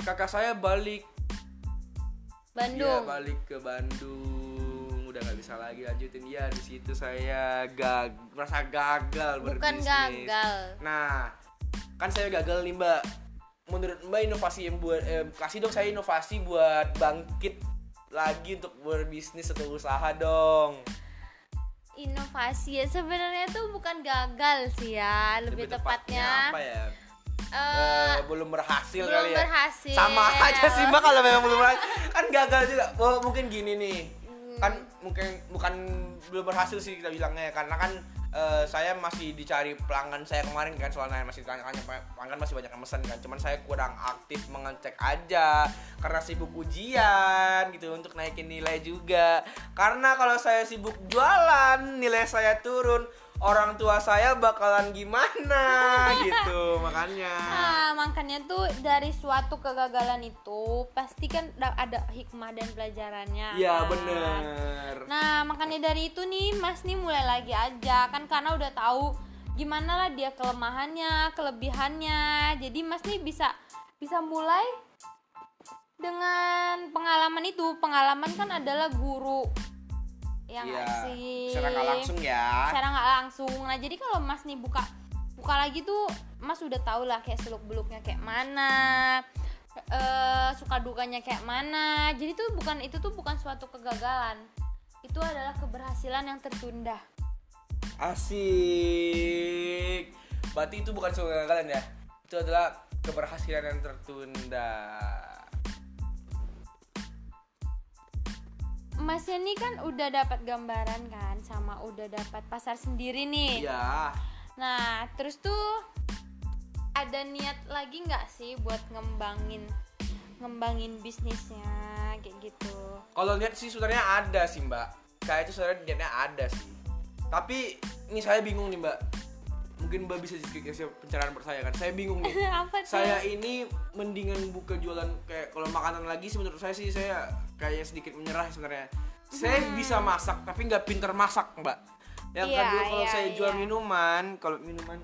Kakak saya balik. Bandung. Dia balik ke Bandung. Udah nggak bisa lagi lanjutin. Ya di situ saya gag merasa gagal bukan berbisnis. gagal. Nah kan saya gagal nih mbak. Menurut mbak inovasi yang buat eh, kasih dong saya inovasi buat bangkit lagi untuk berbisnis atau usaha dong inovasi ya. Sebenarnya tuh bukan gagal sih ya lebih, tepatnya, apa ya? Eh, Eh, belum berhasil belum kali ya. berhasil. sama aja sih mbak kalau memang belum berhasil. Kan gagal juga. Oh, mungkin gini nih. Hmm. kan mungkin bukan belum berhasil sih kita bilangnya karena kan eh, saya masih dicari pelanggan saya kemarin kan soalnya masih tanya-tanya pelanggan masih banyak yang mesen kan? Cuman saya kurang aktif mengecek aja karena sibuk ujian gitu untuk naikin nilai juga. Karena kalau saya sibuk jualan nilai saya turun orang tua saya bakalan gimana gitu makanya Nah, makanya tuh dari suatu kegagalan itu pasti kan da- ada hikmah dan pelajarannya. Iya kan? bener Nah, makanya dari itu nih Mas nih mulai lagi aja kan karena udah tahu gimana lah dia kelemahannya, kelebihannya. Jadi Mas nih bisa bisa mulai dengan pengalaman itu. Pengalaman kan adalah guru. Ya nggak Iya, sih? secara nggak langsung ya secara nggak langsung nah jadi kalau mas nih buka buka lagi tuh mas udah tau lah kayak seluk beluknya kayak mana eh suka dukanya kayak mana jadi tuh bukan itu tuh bukan suatu kegagalan itu adalah keberhasilan yang tertunda Asik. Berarti itu bukan suatu kegagalan ya. Itu adalah keberhasilan yang tertunda. Masnya nih kan udah dapat gambaran kan sama udah dapat pasar sendiri nih Iya. nah terus tuh ada niat lagi nggak sih buat ngembangin ngembangin bisnisnya kayak gitu Kalau lihat sih sebenarnya ada sih Mbak. Kayak itu sebenarnya niatnya ada sih. Tapi ini saya bingung nih Mbak. Mungkin Mbak bisa kasih pencerahan buat saya kan. Saya bingung nih. apa tuh saya ini mendingan buka jualan kayak kalau makanan lagi sih menurut saya sih saya kayak sedikit menyerah sebenarnya. Saya bisa masak tapi nggak pinter masak mbak. Yang Iya, kedua kalau iya, saya jual iya. minuman kalau minuman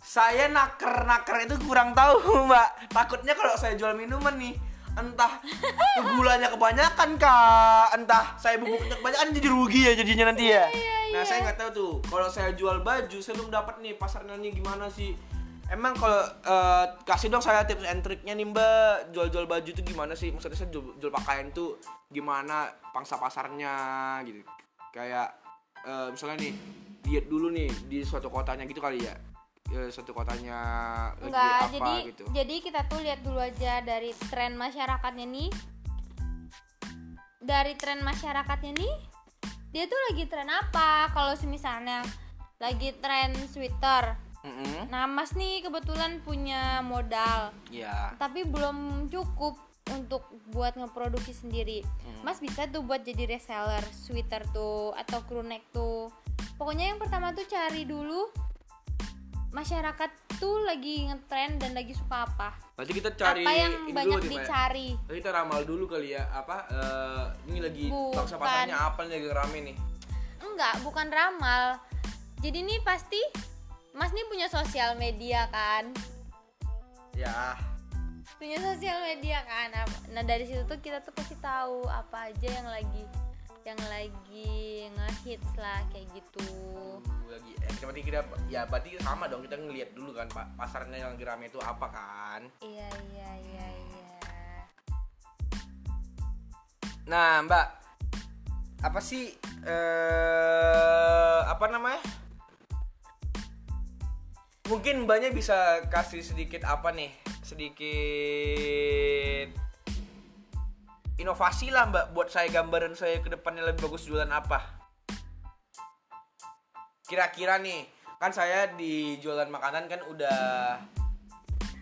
saya naker naker itu kurang tahu mbak. Takutnya kalau saya jual minuman nih entah gulanya kebanyakan kak. Entah saya bubuknya kebanyakan jadi rugi ya jadinya nanti ya. Nah saya nggak tahu tuh. Kalau saya jual baju saya belum dapat nih pasarnya nih gimana sih Emang kalau eh, kasih dong saya tips and triknya nih mbak jual-jual baju tuh gimana sih? Maksudnya saya jual, jual pakaian tuh gimana pangsa pasarnya gitu? Kayak eh, misalnya nih lihat dulu nih di suatu kotanya gitu kali ya, Eh, suatu kotanya lagi Enggak, apa jadi gitu. jadi kita tuh lihat dulu aja dari tren masyarakatnya nih. Dari tren masyarakatnya nih, dia tuh lagi tren apa? Kalau misalnya lagi tren sweater. Mm-mm. Nah, Mas nih kebetulan punya modal, Iya. tapi belum cukup untuk buat ngeproduksi sendiri Hmm. mas bisa tuh buat jadi reseller sweater tuh atau crew neck tuh pokoknya yang pertama tuh cari dulu masyarakat tuh lagi ngetren dan lagi suka apa Berarti kita cari apa yang ini banyak dulu Mbak. dicari Berarti kita ramal dulu kali ya apa eh, ini lagi bangsa pasarnya apa nih lagi rame nih. enggak bukan ramal jadi nih pasti mas nih punya sosial media kan? Ya, punya sosial media kan? Nah dari situ tuh kita tuh pasti tahu apa aja yang lagi yang lagi ngehits lah kayak gitu. Lagi eh, berarti kita ya berarti sama dong kita ngelihat dulu kan Pak pasarnya yang lagi rame itu apa kan. iya iya iya iya. Nah, Mbak, apa sih eh apa namanya? Mungkin Mbaknya bisa kasih sedikit apa nih? Sedikit inovasi lah Mbak buat saya gambaran saya ke depannya lebih bagus jualan apa? Kira-kira nih, kan saya di jualan makanan kan udah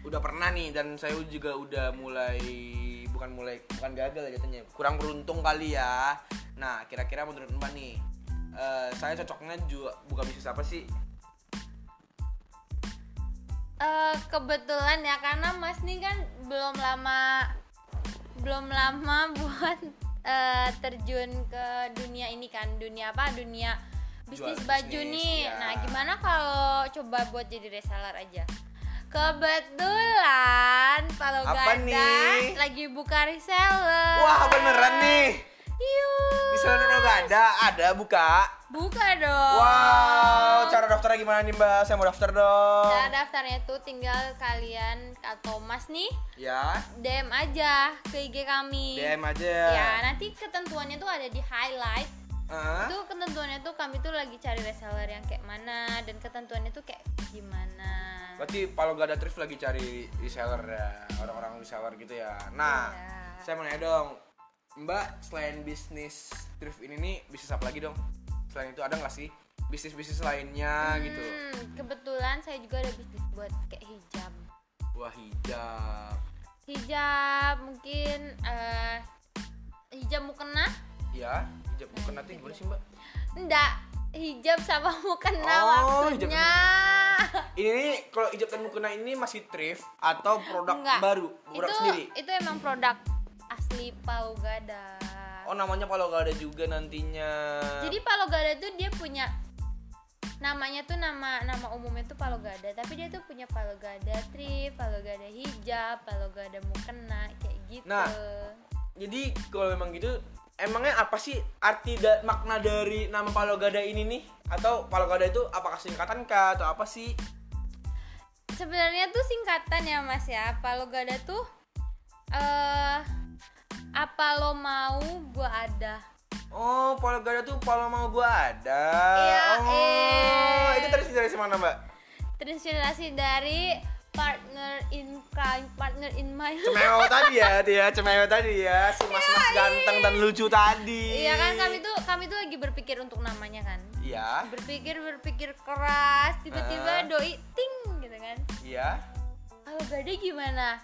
udah pernah nih dan saya juga udah mulai bukan mulai bukan gagal ya jatuhnya kurang beruntung kali ya nah kira-kira menurut mbak nih eh, saya cocoknya juga buka bisnis apa sih Eh, kebetulan ya karena mas nih kan belum lama belum lama buat eh, terjun ke dunia ini kan dunia apa? Dunia bisnis Jual baju bisnis, nih. ya. nah gimana kalau coba buat jadi reseller aja? Kebetulan Gada nih? lagi buka reseller. Wah beneran nih Yuk. di sana nggak ada ada buka buka dong wow cara daftarnya gimana nih mbak saya mau daftar dong Cara daftarnya tuh tinggal kalian atau mas nih ya DM aja ke IG kami. DM aja Ya, nanti ketentuannya tuh ada di highlight. Hah? Itu ketentuannya tuh kami tuh lagi cari reseller yang kayak mana dan ketentuannya tuh kayak gimana. Berarti kalau gak ada thrift lagi cari reseller ya, orang-orang reseller gitu ya. Nah, Iya. saya mau nanya dong, Mbak selain bisnis thrift ini nih bisnis apa lagi dong? Selain itu ada nggak sih bisnis-bisnis lainnya gitu? Hmm, kebetulan saya juga ada bisnis buat kayak hijab. Wah hijab, Hijab mungkin eh hijab mukena? ya hijab bukan nanti gimana sih Mbak? Enggak, hijab sama mukena Oh, hijab waktunya. Ini nih, kalau hijab dan mukena ini masih thrift atau produk Enggak. baru, produk itu sendiri? itu emang produk asli Pau Gada. Oh namanya kalau gak ada juga nantinya. Jadi Palo Gada tuh dia punya namanya tuh nama nama umumnya tuh Palo Gada, tapi dia tuh punya Palo Gada thrift, Palo Gada hijab, Palo Gada mukena kayak gitu. Nah, Jadi kalau memang gitu, emangnya apa sih arti da- makna dari nama Palo Gada ini nih? Atau Palo Gada itu apakah singkatan kah atau apa sih? Sebenarnya tuh singkatan ya Mas ya. Palo Gada tuh eh apa lo mau gua ada. Oh, Palo Gada tuh Palo mau gua ada. Iya, oh, eh. itu terinspirasi mana, Mbak? Terinspirasi dari partner in crime, partner in my Cemeo tadi ya, dia Cemeo tadi ya, si mas-mas ganteng dan lucu tadi. Iya kan kami tuh kami tuh lagi berpikir untuk namanya kan. Iya, Berpikir berpikir keras, tiba-tiba doi ting gitu kan. iya. Kalau gade gimana?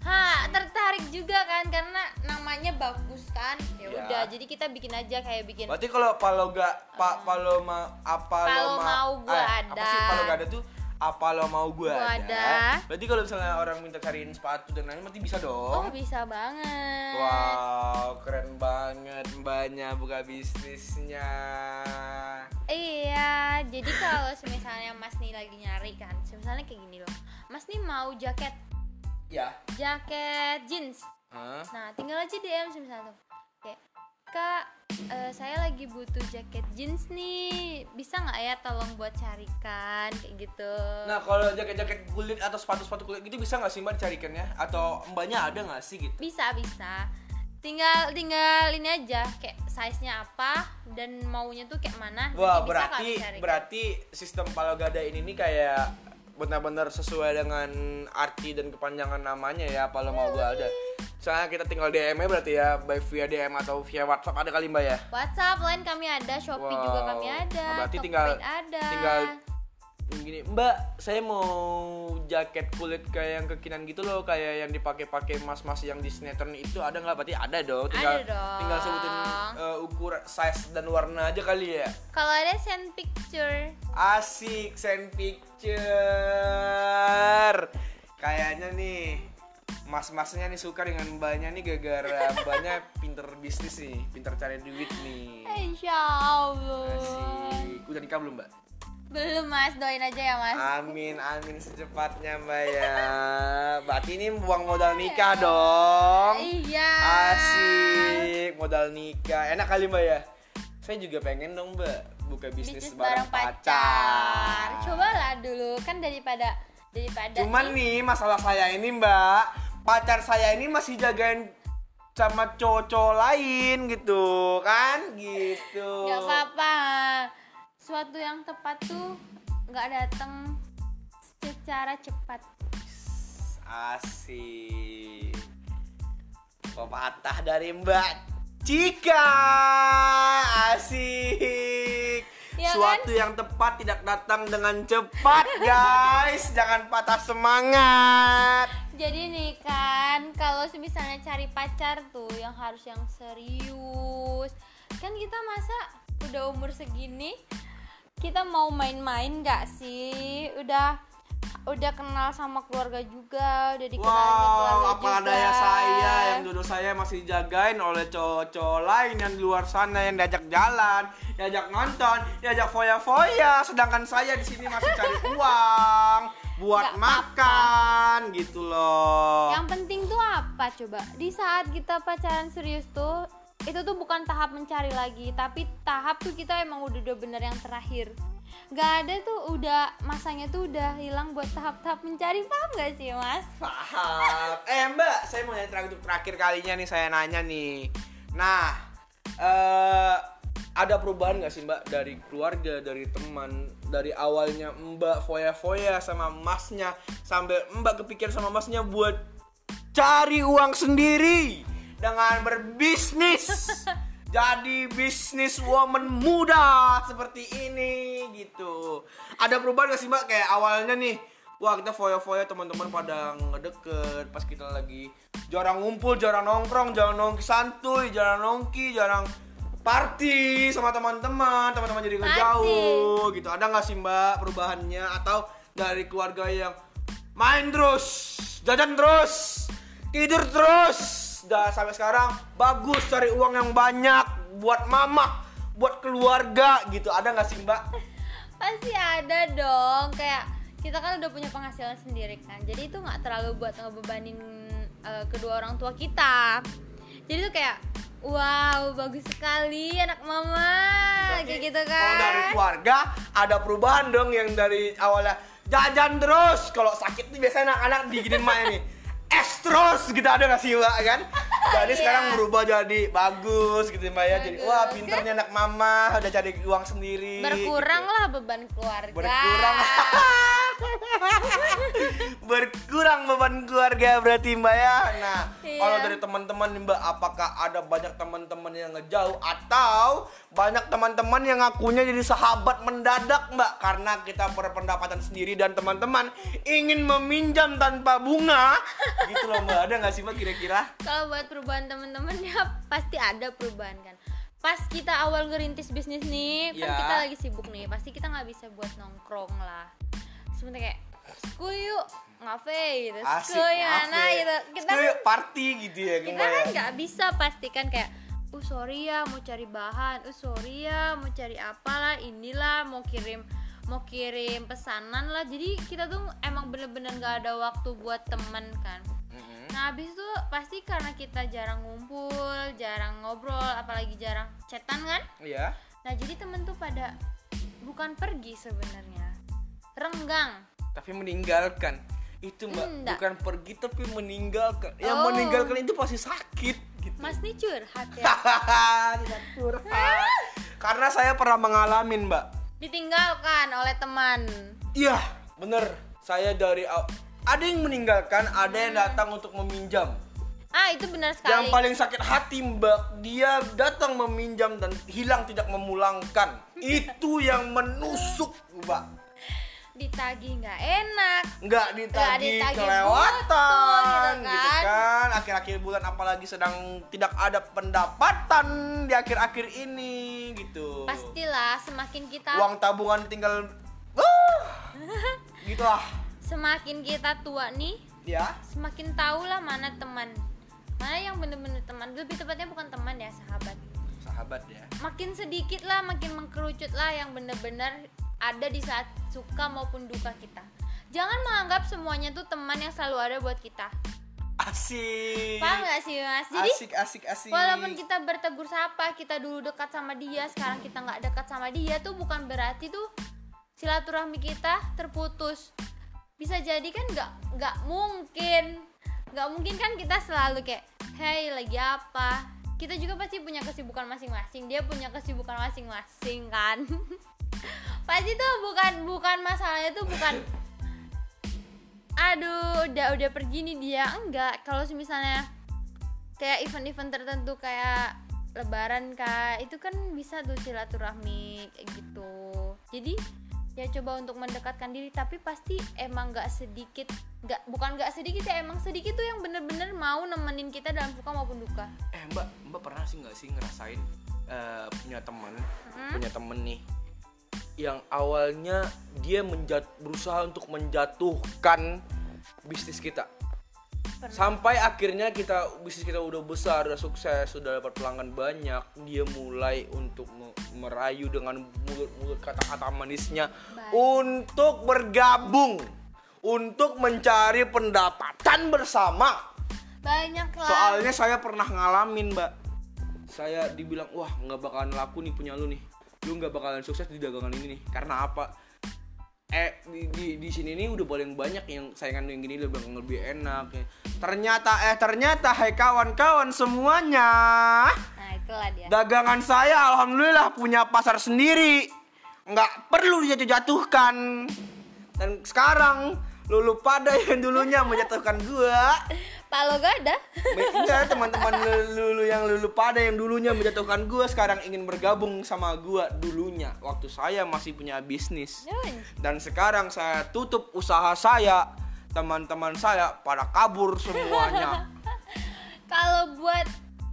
Ha, tertarik juga kan karena namanya bagus kan. Ya Ya. udah, jadi kita bikin aja kayak bikin Berarti kalau Palo ga, pa, Palo ma, apa lo Palo mau gua eh, Apa ada. sih Palo Gada tuh? Apa lo mau gua, Gua ada. ada. Berarti kalau misalnya orang minta cariin sepatu dan lain-lain berarti bisa Oh, dong. bisa banget. Wow, keren banget mbaknya buka bisnisnya. Iya, jadi kalau misalnya Mas nih lagi nyari kan, misalnya kayak gini loh. Mas nih mau jaket Ya. jaket jeans. Hah? Nah, tinggal aja DM misalnya tuh. Kayak, Kak, eh, saya lagi butuh jaket jeans nih. Bisa nggak ya tolong buat carikan kayak gitu. Nah, kalau jaket-jaket kulit atau sepatu-sepatu kulit gitu bisa nggak sih mbak dicarikannya? Atau mbaknya ada nggak sih gitu? Bisa, bisa. Tinggal tinggal ini aja kayak size-nya apa dan maunya tuh kayak mana. Wah, berarti berarti sistem Palo Gada ini nih kayak benar-benar sesuai dengan arti dan kepanjangan namanya ya Palo mau gua ada. Soalnya kita tinggal DM nya berarti ya, baik via DM atau via WhatsApp ada kali Mbak ya? WhatsApp lain kami ada, Shopee juga Wow. kami ada, Nah, berarti Tokped tinggal- ada. tinggal gini mbak saya mau jaket kulit kayak yang kekinan gitu loh kayak yang dipakai-pakai mas-mas yang di sinetron itu ada nggak berarti ada dong tinggal Ada dong. tinggal sebutin uh, ukuran size dan warna aja kali ya Kalau ada send picture. asik send picture kayaknya nih mas-masnya nih suka dengan mbaknya nih gara-gara mbaknya pinter bisnis nih pinter cari duit nih Insya Allah. asik udah nikah belum mbak Belum mas, doain aja ya mas. Amin, amin secepatnya Mbak ya. Berarti ini buang modal nikah dong. Iya. Asik, modal nikah. Enak kali Mbak ya. Saya juga pengen dong Mbak buka bisnis, Bisnis bareng, bareng pacar. pacar. Cobalah dulu kan daripada daripada Cuman nih, nih masalah saya ini Mbak, pacar saya ini masih jagain sama cowok lain gitu kan gitu. nggak apa-apa. Suatu yang tepat tuh nggak datang secara cepat. Asik. Pepatah dari Mbak Cika. Asik. Ya Suatu yang tepat tidak datang dengan cepat, guys. Jangan patah semangat. Jadi nih kan, kalau misalnya cari pacar tuh yang harus yang serius. Kan kita masa udah umur segini, kita mau main-main gak sih? Udah udah kenal sama keluarga juga, udah dikenal sama keluarga Wow, apa juga. daya saya yang dulu saya masih dijagain oleh cowok-cowok lain yang di luar sana yang diajak jalan, diajak nonton, diajak foya-foya, sedangkan saya di sini masih cari uang buat Nggak apa-apa. makan gitu loh. Yang penting tuh apa coba? Di saat kita pacaran serius tuh itu tuh bukan tahap mencari lagi, tapi tahap tuh kita emang udah udah bener yang terakhir. Gak ada tuh udah masanya tuh udah hilang buat tahap-tahap mencari paham gak sih mas? Paham. Eh Mbak, saya mau nanya terakhir terakhir kalinya nih saya nanya nih. Nah, eh ada perubahan nggak sih Mbak dari keluarga, dari teman, dari awalnya Mbak foya-foya sama masnya sampai Mbak kepikiran sama masnya buat cari uang sendiri dengan berbisnis. Jadi bisnis woman muda seperti ini gitu. Ada perubahan gak sih mbak kayak awalnya nih Wah kita foya-foya teman-teman pada ngedeket pas kita lagi jarang ngumpul, jarang nongkrong, jarang nongki santuy, jarang nongki, jarang party sama teman-teman, teman-teman jadi ngejauh gitu. Ada nggak sih mbak perubahannya atau dari keluarga yang main terus, jajan terus, tidur terus, dan sampai sekarang bagus cari uang yang banyak buat mama, buat keluarga gitu. Ada nggak sih mbak? Pasti ada dong kayak kita kan udah punya penghasilan sendiri kan jadi itu nggak terlalu buat ngebebanin eh, kedua orang tua kita jadi tuh kayak wow bagus sekali anak mama kayak gitu kan Kalau dari keluarga ada perubahan dong yang dari awalnya jajan terus. Kalau sakit nih biasanya anak-anak diginin mak ini. Es terus gitu ada gak sih mbak kan? Jadi Iya. sekarang berubah jadi bagus gitu mbak ya. Jadi wah pinternya anak mama udah cari uang sendiri. berkurang gitu. lah beban keluarga Berkurang. berkurang beban keluarga berarti mbak ya. Nah Iya. kalau dari teman-teman mbak, apakah ada banyak teman-teman yang ngejauh atau banyak teman-teman yang ngakunya jadi sahabat mendadak mbak. Karena kita berpendapatan sendiri dan teman-teman ingin meminjam tanpa bunga. Gitu loh mbak. Ada nggak sih mbak kira-kira? Kalau buat perubahan temen-temen ya pasti ada perubahan kan. Pas kita awal ngerintis bisnis nih kan Ya. kita lagi sibuk nih pasti kita nggak bisa buat nongkrong lah. Sebenarnya kayak school yuk ngafe gitu. Mana ya. gitu. Kita kan, party gitu ya kita kan nggak bisa pastikan kayak uh sorry ya mau cari bahan uh sorry ya mau cari apalah inilah mau kirim mau kirim pesanan lah jadi kita tuh emang bener-bener nggak ada waktu buat temen kan. Nah habis itu pasti karena kita jarang ngumpul, jarang ngobrol, apalagi jarang chatan kan. iya Nah jadi temen tuh pada bukan pergi sebenarnya, renggang. tapi meninggalkan itu mbak bukan pergi tapi meninggalkan yang Oh. meninggalkan itu pasti sakit gitu Mas nih curhat ya. Tidak curhat. Karena saya pernah mengalami, Mbak. Ditinggalkan oleh teman. Iya, bener. Saya dari ada yang meninggalkan, ada yang datang untuk meminjam. Ah itu benar Yang sekali. paling sakit hati, Mbak, dia datang meminjam dan hilang tidak memulangkan. Itu yang menusuk, Mbak. Ditagih nggak enak. Nggak ditagih ditagih kelewatan gitu gitu kan. kan? Akhir-akhir bulan apalagi sedang tidak ada pendapatan di akhir-akhir ini gitu. Pastilah semakin kita uang tabungan tinggal uh, gitulah. Semakin kita tua nih ya. semakin tahu lah mana teman. Mana yang bener-bener teman. Lebih tepatnya bukan teman ya sahabat. Sahabat ya. Makin sedikit lah makin mengkerucut lah yang bener-bener ada di saat suka maupun duka kita. Jangan menganggap semuanya tuh teman yang selalu ada buat kita. Asik. Paham gak sih mas? Jadi asik asik asik. walaupun kita bertegur sapa kita dulu dekat sama dia sekarang kita nggak dekat sama dia tuh bukan berarti tuh silaturahmi kita terputus. Bisa jadi kan nggak nggak mungkin. Nggak mungkin kan kita selalu kayak hey lagi apa? Kita juga pasti punya kesibukan masing-masing. Dia punya kesibukan masing-masing kan pasti tuh bukan bukan masalahnya tuh bukan aduh udah udah pergi nih dia. Enggak kalau misalnya kayak event-event tertentu kayak lebaran kak itu kan bisa tuh silaturahmi kayak gitu. Jadi ya coba untuk mendekatkan diri tapi pasti emang nggak sedikit nggak bukan nggak sedikit ya emang sedikit tuh yang bener-bener mau nemenin kita dalam suka maupun duka. Eh mbak mbak pernah sih nggak sih ngerasain eh, punya teman Hmm? punya temen nih yang awalnya dia menjat berusaha untuk menjatuhkan bisnis kita Pernah. sampai akhirnya kita bisnis kita udah besar udah sukses sudah dapat pelanggan banyak dia mulai untuk me- merayu dengan mulut-mulut kata-kata manisnya Baik. untuk bergabung untuk mencari pendapatan bersama banyak lah Soalnya saya pernah ngalamin, Mbak. Saya dibilang, "Wah, nggak bakalan laku nih punya lu nih. Lu nggak bakalan sukses di dagangan ini nih." Karena apa? Eh di, di, di sini nih udah paling banyak yang saingan yang gini lebih lebih enak. ya. Ternyata eh ternyata hai kawan-kawan semuanya. nah itulah dia Dagangan saya alhamdulillah punya pasar sendiri. Nggak perlu dijatuh-jatuhkan. Dan sekarang lulu pada yang dulunya menjatuhkan gua pak lo gak ada Enggak, teman-teman lulu yang lulu pada yang dulunya menjatuhkan gua sekarang ingin bergabung sama gua dulunya waktu saya masih punya bisnis. Dan sekarang saya tutup usaha saya, teman-teman saya pada kabur semuanya. kalau buat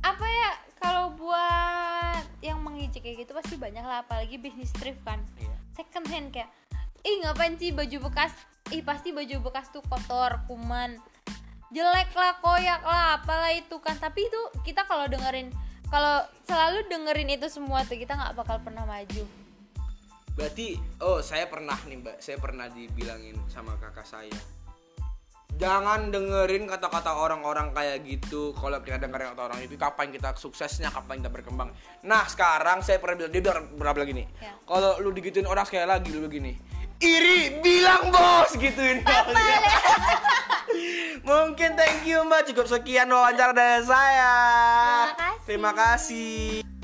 apa ya kalau buat yang mengijek kayak gitu pasti banyak lah apalagi bisnis thrift kan Iya. second hand kayak ih ngapain sih baju bekas ih pasti baju bekas tuh kotor kuman jelek lah koyak lah apalah itu kan tapi itu kita kalau dengerin kalau selalu dengerin itu semua tuh kita nggak bakal pernah maju Berarti oh saya pernah nih, Mbak. Saya pernah dibilangin sama kakak saya. Jangan dengerin kata-kata orang-orang kayak gitu. Kalau kita dengerin kata orang itu, kapan kita suksesnya, kapan kita berkembang. Nah, sekarang saya pernah bilang dia bilang berapa lagi nih? Ya. Kalau lu digituin orang sekali lagi lu begini. Iri bilang bos gituin. Mungkin thank you Mbak. Cukup sekian wawancara dari saya. Terima kasih. Terima kasih.